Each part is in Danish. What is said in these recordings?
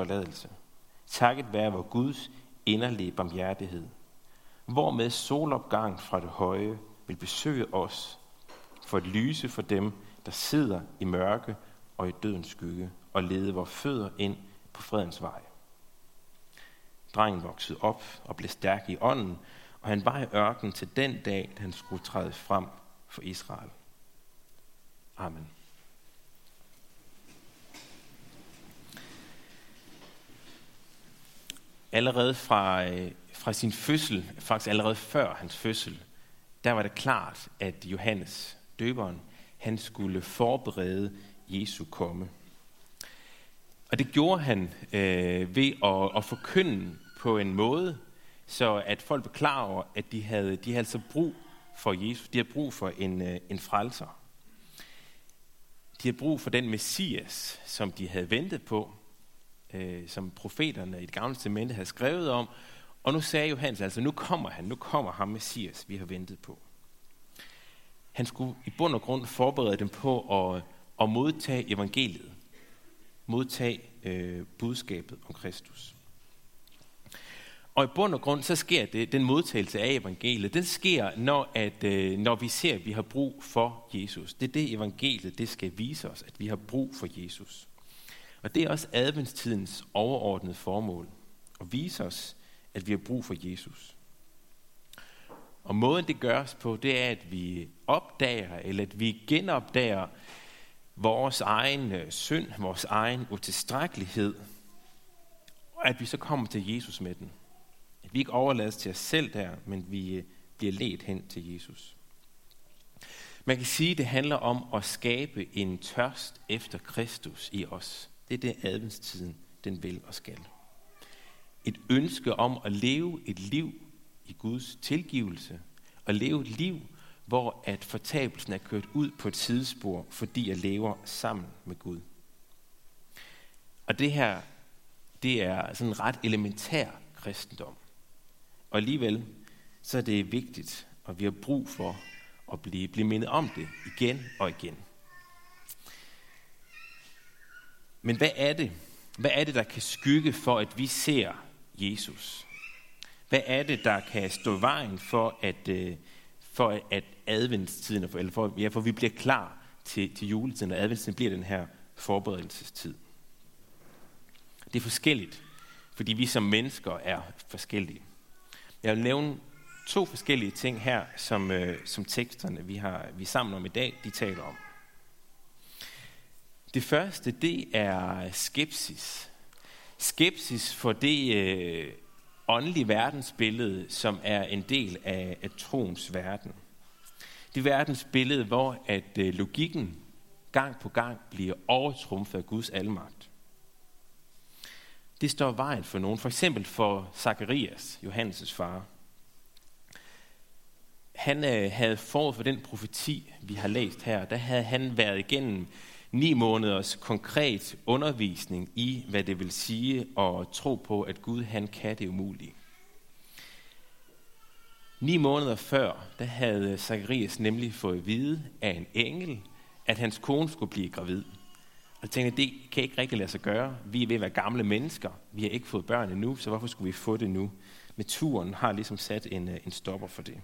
forladelse. Takket være vor Guds inderlige barmhjertighed. Hvormed solopgang fra det høje vil besøge os for at lyse for dem, der sidder i mørke og i dødens skygge, og lede vores fødder ind på fredens vej. Drengen voksede op og blev stærk i ånden, og han var i ørkenen til den dag, da han skulle træde frem for Israel. Amen. Allerede fra, øh, fra sin fødsel, faktisk allerede før hans fødsel, der var det klart, at Johannes, døberen, han skulle forberede Jesu komme. Og det gjorde han øh, ved at, at forkynde på en måde, så at folk blev klar over, at de havde, de havde altså brug for Jesus. De havde brug for en, øh, en frelser. De havde brug for den messias, som de havde ventet på, øh, som profeterne i det gamle testamente havde skrevet om. Og nu sagde Johannes altså, nu kommer han, nu kommer ham messias, vi har ventet på. Han skulle i bund og grund forberede dem på at, at modtage evangeliet. Modtage øh, budskabet om Kristus. Og i bund og grund, så sker det, den modtagelse af evangeliet, den sker, når, at, øh, når vi ser, at vi har brug for Jesus. Det er det, evangeliet det skal vise os, at vi har brug for Jesus. Og det er også adventstidens overordnede formål, at vise os, at vi har brug for Jesus. Og måden det gøres på, det er, at vi opdager, eller at vi genopdager vores egen øh, synd, vores egen utilstrækkelighed, og at vi så kommer til Jesus med den. At vi ikke overlades til os selv der, men vi øh, bliver ledt hen til Jesus. Man kan sige, at det handler om at skabe en tørst efter Kristus i os. Det er det adventstiden, den vil og skal. Et ønske om at leve et liv i Guds tilgivelse, og leve et liv, hvor at fortabelsen er kørt ud på et sidespor, fordi jeg lever sammen med Gud. Og det her, det er sådan en ret elementær kristendom. Og alligevel, så er det vigtigt, og vi har brug for at blive, blive mindet om det igen og igen. Men hvad er det? Hvad er det, der kan skygge for, at vi ser Jesus? Hvad er det, der kan stå i vejen for, at, øh, for at adventstiden, eller for, ja, for vi bliver klar til, til juletiden, og adventstiden bliver den her forberedelsestid? Det er forskelligt, fordi vi som mennesker er forskellige. Jeg vil nævne to forskellige ting her, som, øh, som teksterne, vi har vi er sammen om i dag, de taler om. Det første, det er skepsis. Skepsis for det øh, åndelige verdensbillede, som er en del af, af troens verden. Det verdensbillede, hvor at øh, logikken gang på gang bliver overtrumfet af Guds almagt. Det står vejen for nogen. For eksempel for Zacharias, Johannes' far. Han øh, havde forud for den profeti, vi har læst her, der havde han været igennem ni måneders konkret undervisning i, hvad det vil sige at tro på, at Gud han kan det umulige. Ni måneder før, der havde Zacharias nemlig fået at vide af en engel, at hans kone skulle blive gravid. Og jeg tænkte, det kan ikke rigtig lade sig gøre. Vi er ved at være gamle mennesker. Vi har ikke fået børn endnu, så hvorfor skulle vi få det nu? Naturen har ligesom sat en, øh, en stopper for det.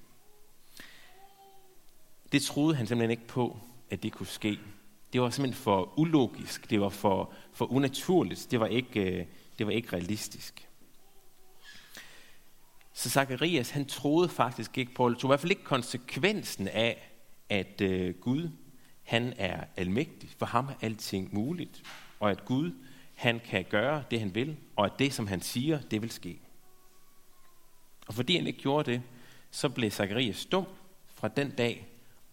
Det troede han simpelthen ikke på, at det kunne ske. Det var simpelthen for ulogisk, det var for, for unaturligt, det var, ikke, øh, det var ikke realistisk. Så Zacharias, han troede faktisk ikke på, eller tog i hvert fald ikke konsekvensen af, at øh, Gud, han er almægtig. For ham er alting muligt. Og at Gud, han kan gøre det, han vil, og at det, som han siger, det vil ske. Og fordi han ikke gjorde det, så blev Zacharias stum fra den dag,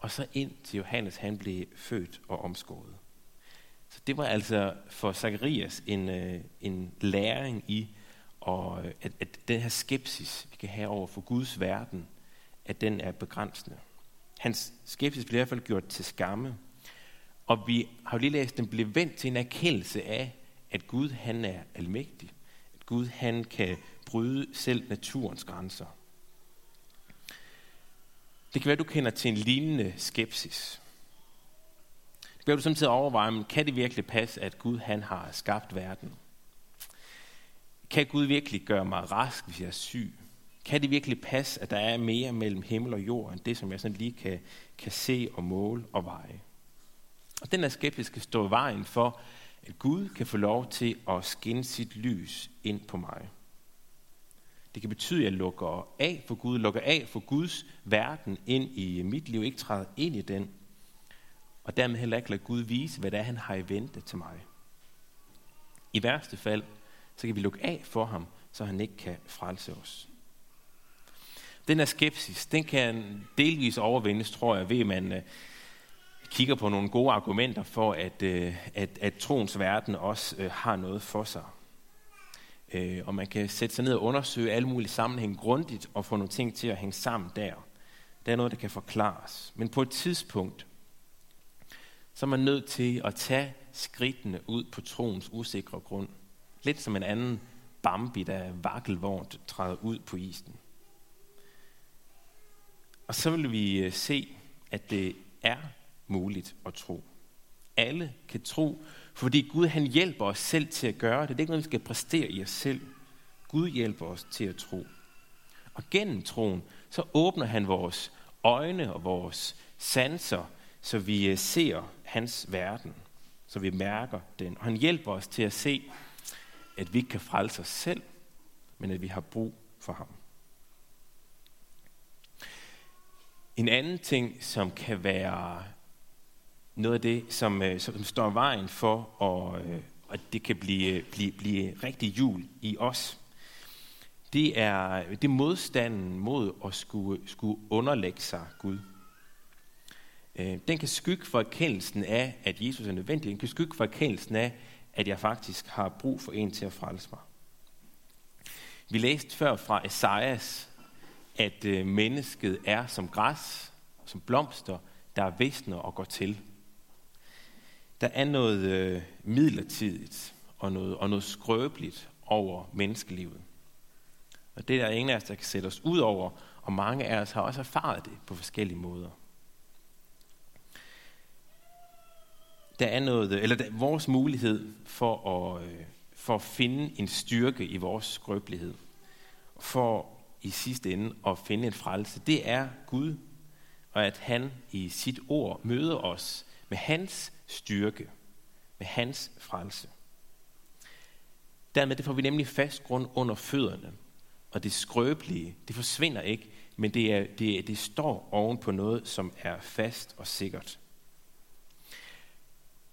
og så ind til Johannes, han blev født og omskåret. Så det var altså for Zacharias en, øh, en læring i, og øh, at, at den her skepsis, vi kan have over for Guds verden, at den er begrænsende. Hans skepsis blev i hvert fald gjort til skamme. Og vi har jo lige læst, at den blev vendt til en erkendelse af, at Gud han er almægtig. At Gud han kan bryde selv naturens grænser. Det kan være, du kender til en lignende skepsis. Det kan være, du samtidig overvejer, men kan det virkelig passe, at Gud han har skabt verden? kan Gud virkelig gøre mig rask, hvis jeg er syg? Kan det virkelig passe, at der er mere mellem himmel og jord, end det, som jeg sådan lige kan, kan se og måle og veje? Og den her skepsis skal stå i vejen for, at Gud kan få lov til at skinne sit lys ind på mig. Det kan betyde, at jeg lukker af for Gud, lukker af for Guds verden ind i mit liv, ikke træder ind i den, og dermed heller ikke lader Gud vise, hvad det er, han har i vente til mig. I værste fald, så kan vi lukke af for ham, så han ikke kan frelse os. Den her skepsis, den kan delvis overvindes, tror jeg, ved at man øh, kigger på nogle gode argumenter for, at, øh, at, at troens verden også øh, har noget for sig. Øh, Og man kan sætte sig ned og undersøge alle mulige sammenhæng grundigt og få nogle ting til at hænge sammen der. Det er noget, der kan forklares. Men på et tidspunkt, så er man nødt til at tage skridtene ud på troens usikre grund. Lidt som en anden Bambi, der vakkelvognt træder ud på isen. Og så vil vi øh, se, at det er muligt at tro. Alle kan tro, fordi Gud han hjælper os selv til at gøre det. Det er ikke noget, vi skal præstere i os selv. Gud hjælper os til at tro. Og gennem troen, så åbner han vores øjne og vores sanser, så vi øh, ser hans verden, så vi mærker den. Og han hjælper os til at se, at vi ikke kan frelse os selv, men at vi har brug for ham. En anden ting, som kan være noget af det, som, øh, som står vejen for, og, øh, at det kan blive, øh, blive, blive rigtig jul i os, det er, det er modstanden mod at skulle, skulle underlægge sig Gud. Øh, den kan skygge for erkendelsen af, at Jesus er nødvendig. Den kan skygge for erkendelsen af, at jeg faktisk har brug for en til at frelse mig. Vi læste før fra Esajas, at øh, mennesket er som græs, som blomster, der visner og går til. Der er noget øh, midlertidigt og noget, og noget skrøbeligt over menneskelivet. Og det er der ingen af os, der kan sætte os ud over, og mange af os har også erfaret det på forskellige måder. der er noget, øh, eller der, vores mulighed for at, øh, for at finde en styrke i vores skrøbelighed, for i sidste ende at finde en frelse, det er Gud, og at han i sit ord møder os med hans styrke, med hans frelse. Dermed det får vi nemlig fast grund under fødderne, og det skrøbelige, det forsvinder ikke, men det, er, det, det står oven på noget, som er fast og sikkert.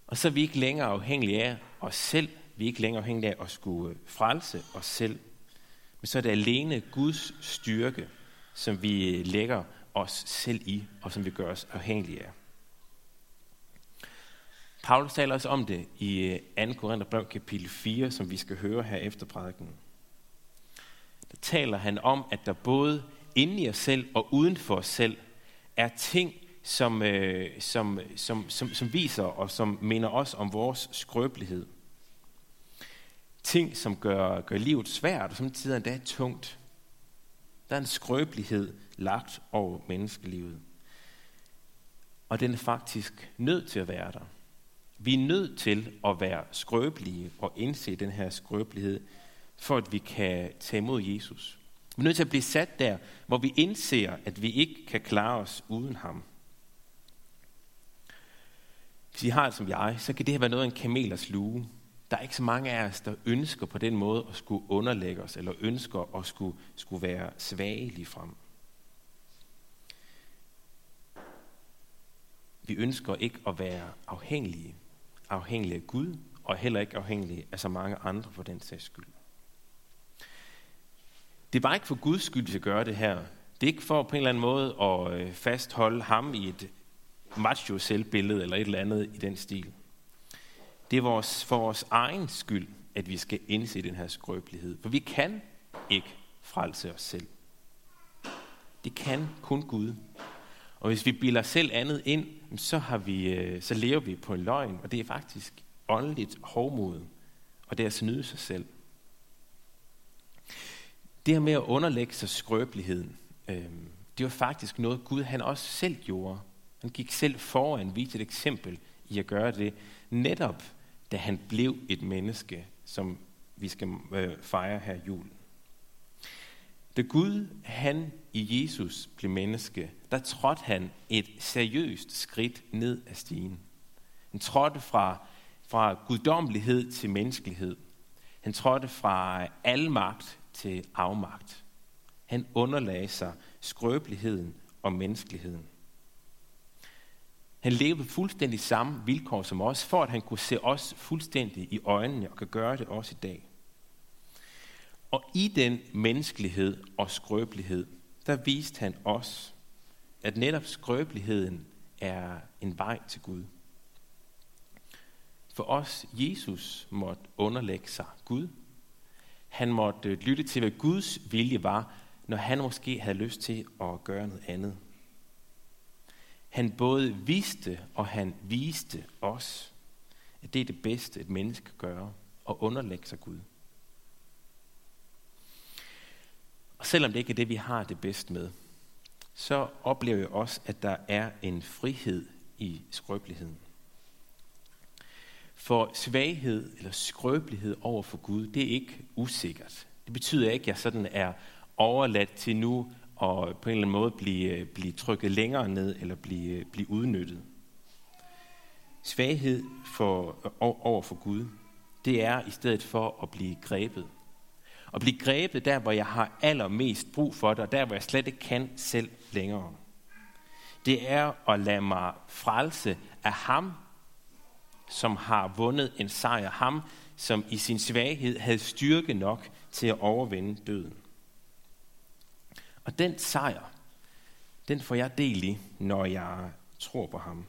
Og så er vi ikke længere afhængige af os selv. Vi er ikke længere afhængige af at skulle frelse os selv. Men så er det alene Guds styrke, som vi lægger os selv i, og som vi gør os afhængige af. Paulus taler også om det i øh, 2. Korintherbrev kapitel 4, som vi skal høre her efter prædiken. Der taler han om, at der både inde i os selv og uden for os selv er ting, som, øh, som, som, som, som viser og som minder os om vores skrøbelighed. Ting, som gør, gør livet svært og samtidig endda tungt. Der er en skrøbelighed lagt over menneskelivet. Og den er faktisk nødt til at være der. Vi er nødt til at være skrøbelige og indse den her skrøbelighed, for at vi kan tage imod Jesus. Vi er nødt til at blive sat der, hvor vi indser, at vi ikke kan klare os uden ham. Hvis I har det som jeg, så kan det her være noget af en kamelers luge. Der er ikke så mange af os, der ønsker på den måde at skulle underlægge os, eller ønsker at skulle, skulle være svage lige frem. Vi ønsker ikke at være afhængige. Afhængige af Gud, og heller ikke afhængige af så mange andre for den sags skyld. Det var ikke for Guds skyld, vi skal gøre det her. Det er ikke for på en eller anden måde at øh, fastholde ham i et macho selvbillede eller et eller andet i den stil. Det er vores, for vores egen skyld, at vi skal indse den her skrøbelighed. For vi kan ikke frelse os selv. Det kan kun Gud. Og hvis vi bilder selv andet ind, så, har vi, øh, så lever vi på en løgn, og det er faktisk åndeligt hovmod, og det er at snyde sig selv. Det her med at underlægge sig skrøbeligheden, øh, det var faktisk noget Gud han også selv gjorde. Han gik selv foran, viste et eksempel i at gøre det, netop da han blev et menneske, som vi skal øh, fejre her julen. Da Gud, han i Jesus blev menneske, der trådte han et seriøst skridt ned ad stigen. Han trådte fra, fra guddommelighed til menneskelighed. Han trådte fra almagt til afmagt. Han underlagde sig skrøbeligheden og menneskeligheden. Han levede fuldstændig samme vilkår som os, for at han kunne se os fuldstændig i øjnene og kan gøre det også i dag. Og i den menneskelighed og skrøbelighed, der viste han os, at netop skrøbeligheden er en vej til Gud. For os, Jesus måtte underlægge sig Gud. Han måtte øh, lytte til, hvad Guds vilje var, når han måske havde lyst til at gøre noget andet. Han både vidste og han viste os, at det er det bedste, et menneske gør, at underlægge sig Gud. Og selvom det ikke er det, vi har det bedst med, så oplever jeg også, at der er en frihed i skrøbeligheden. For svaghed eller skrøbelighed over for Gud, det er ikke usikkert. Det betyder ikke, at jeg sådan er overladt til nu og på en eller anden måde blive, blive trykket længere ned eller blive, blive udnyttet. Svaghed for, over for Gud, det er i stedet for at blive grebet. Og blive grebet der, hvor jeg har allermest brug for det, og der, hvor jeg slet ikke kan selv længere. Det er at lade mig frelse af ham, som har vundet en sejr. Ham, som i sin svaghed havde styrke nok til at overvinde døden. Og den sejr, den får jeg del i, når jeg tror på ham.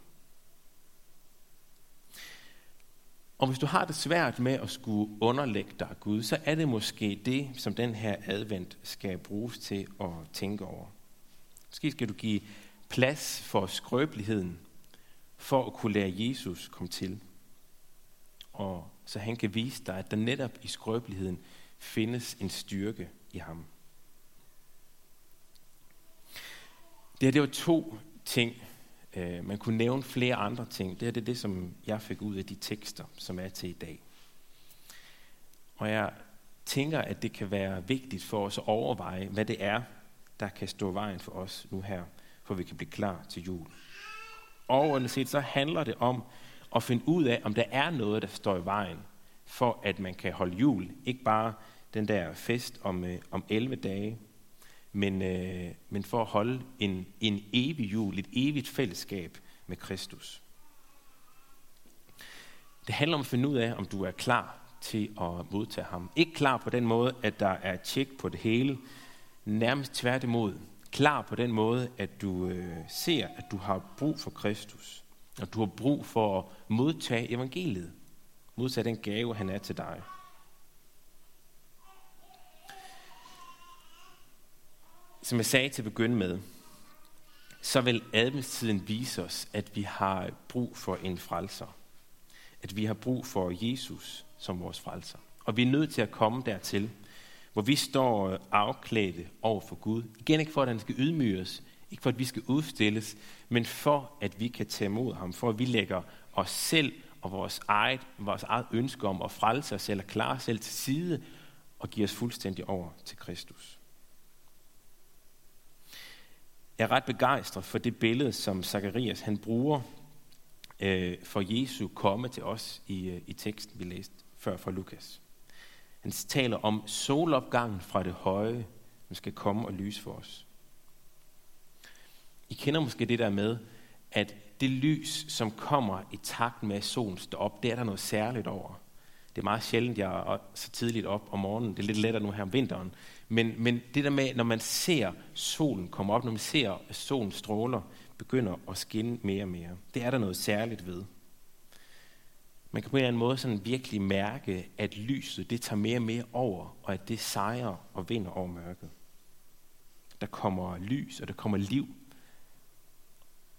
Og hvis du har det svært med at skulle underlægge dig Gud, så er det måske det, som den her advent skal bruges til at tænke over. Måske skal du give plads for skrøbeligheden, for at kunne lære Jesus komme til. Og så han kan vise dig, at der netop i skrøbeligheden findes en styrke i ham. Det her det var to ting. Øh, man kunne nævne flere andre ting. Det her det er det, som jeg fik ud af de tekster, som er til i dag. Og jeg tænker, at det kan være vigtigt for os at overveje, hvad det er, der kan stå vejen for os nu her, for vi kan blive klar til jul. Overordnet set så handler det om at finde ud af, om der er noget, der står i vejen, for at man kan holde jul. Ikke bare den der fest om, øh, om 11 dage, men, øh, men for at holde en, en evig jul, et evigt fællesskab med Kristus. Det handler om at finde ud af, om du er klar til at modtage ham. Ikke klar på den måde, at der er tjek på det hele, nærmest tværtimod. Klar på den måde, at du øh, ser, at du har brug for Kristus, og du har brug for at modtage evangeliet, modtage den gave, han er til dig. Som jeg sagde til at begynde med, så vil adventstiden vise os, at vi har brug for en frelser. At vi har brug for Jesus som vores frelser. Og vi er nødt til at komme dertil, hvor vi står afklædte over for Gud. Igen ikke for, at han skal ydmyge os, ikke for, at vi skal udstilles, men for, at vi kan tage imod ham, for at vi lægger os selv og vores eget, vores eget ønske om at frelse os selv og klare os selv til side og give os fuldstændig over til Kristus. Jeg er ret begejstret for det billede, som Zacharias han bruger øh, for Jesu komme til os i, øh, i teksten, vi læste før fra Lukas. Han taler om solopgangen fra det høje, som skal komme og lyse for os. I kender måske det der med, at det lys, som kommer i takt med, at solen står op, det er der noget særligt over. Det er meget sjældent, jeg er så tidligt op om morgenen. Det er lidt lettere nu her om vinteren. Men, men det der med, når man ser solen komme op, når man ser, at solen stråler, begynder at skinne mere og mere. Det er der noget særligt ved. Man kan på en eller anden måde sådan virkelig mærke, at lyset det tager mere og mere over, og at det sejrer og vinder over mørket. Der kommer lys, og der kommer liv.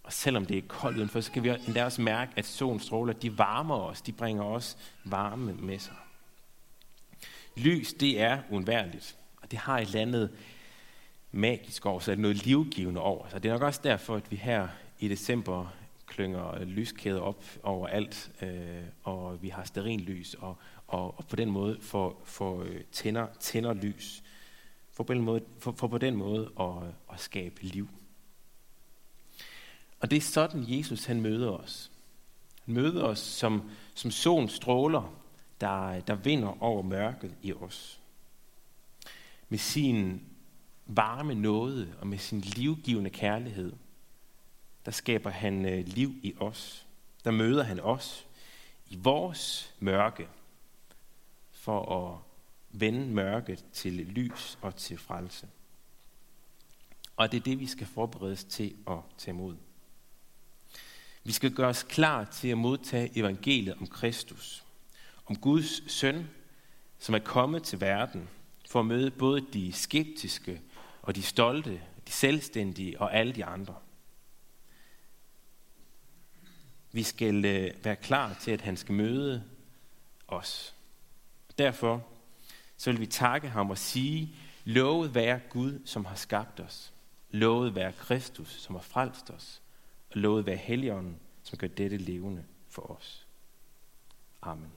Og selvom det er koldt udenfor, så kan vi endda også mærke, at solens stråler, de varmer os, de bringer os varme med sig. Lys, det er uundværligt det har et eller andet magisk over sig, noget livgivende over Så Det er nok også derfor, at vi her i december klynger lyskæder op over alt, øh, og vi har lys og, og, og på den måde får, får øh, tænder, tænder lys. For på den måde, for, for på den måde at, at skabe liv. Og det er sådan, Jesus han møder os. Han møder os som, som solen stråler, der, der vinder over mørket i os. Med sin varme nåde og med sin livgivende kærlighed, der skaber han øh, liv i os. Der møder han os i vores mørke, for at vende mørket til lys og til frelse. Og det er det, vi skal forberedes til at tage imod. Vi skal gøre os klar til at modtage evangeliet om Kristus, om Guds søn, som er kommet til verden for at møde både de skeptiske og de stolte, de selvstændige og alle de andre. Vi skal øh, være klar til, at han skal møde os. Derfor så vil vi takke ham og sige, lovet være Gud, som har skabt os. Lovet være Kristus, som har frelst os. Og lovet være Helligånden, som gør dette levende for os. Amen.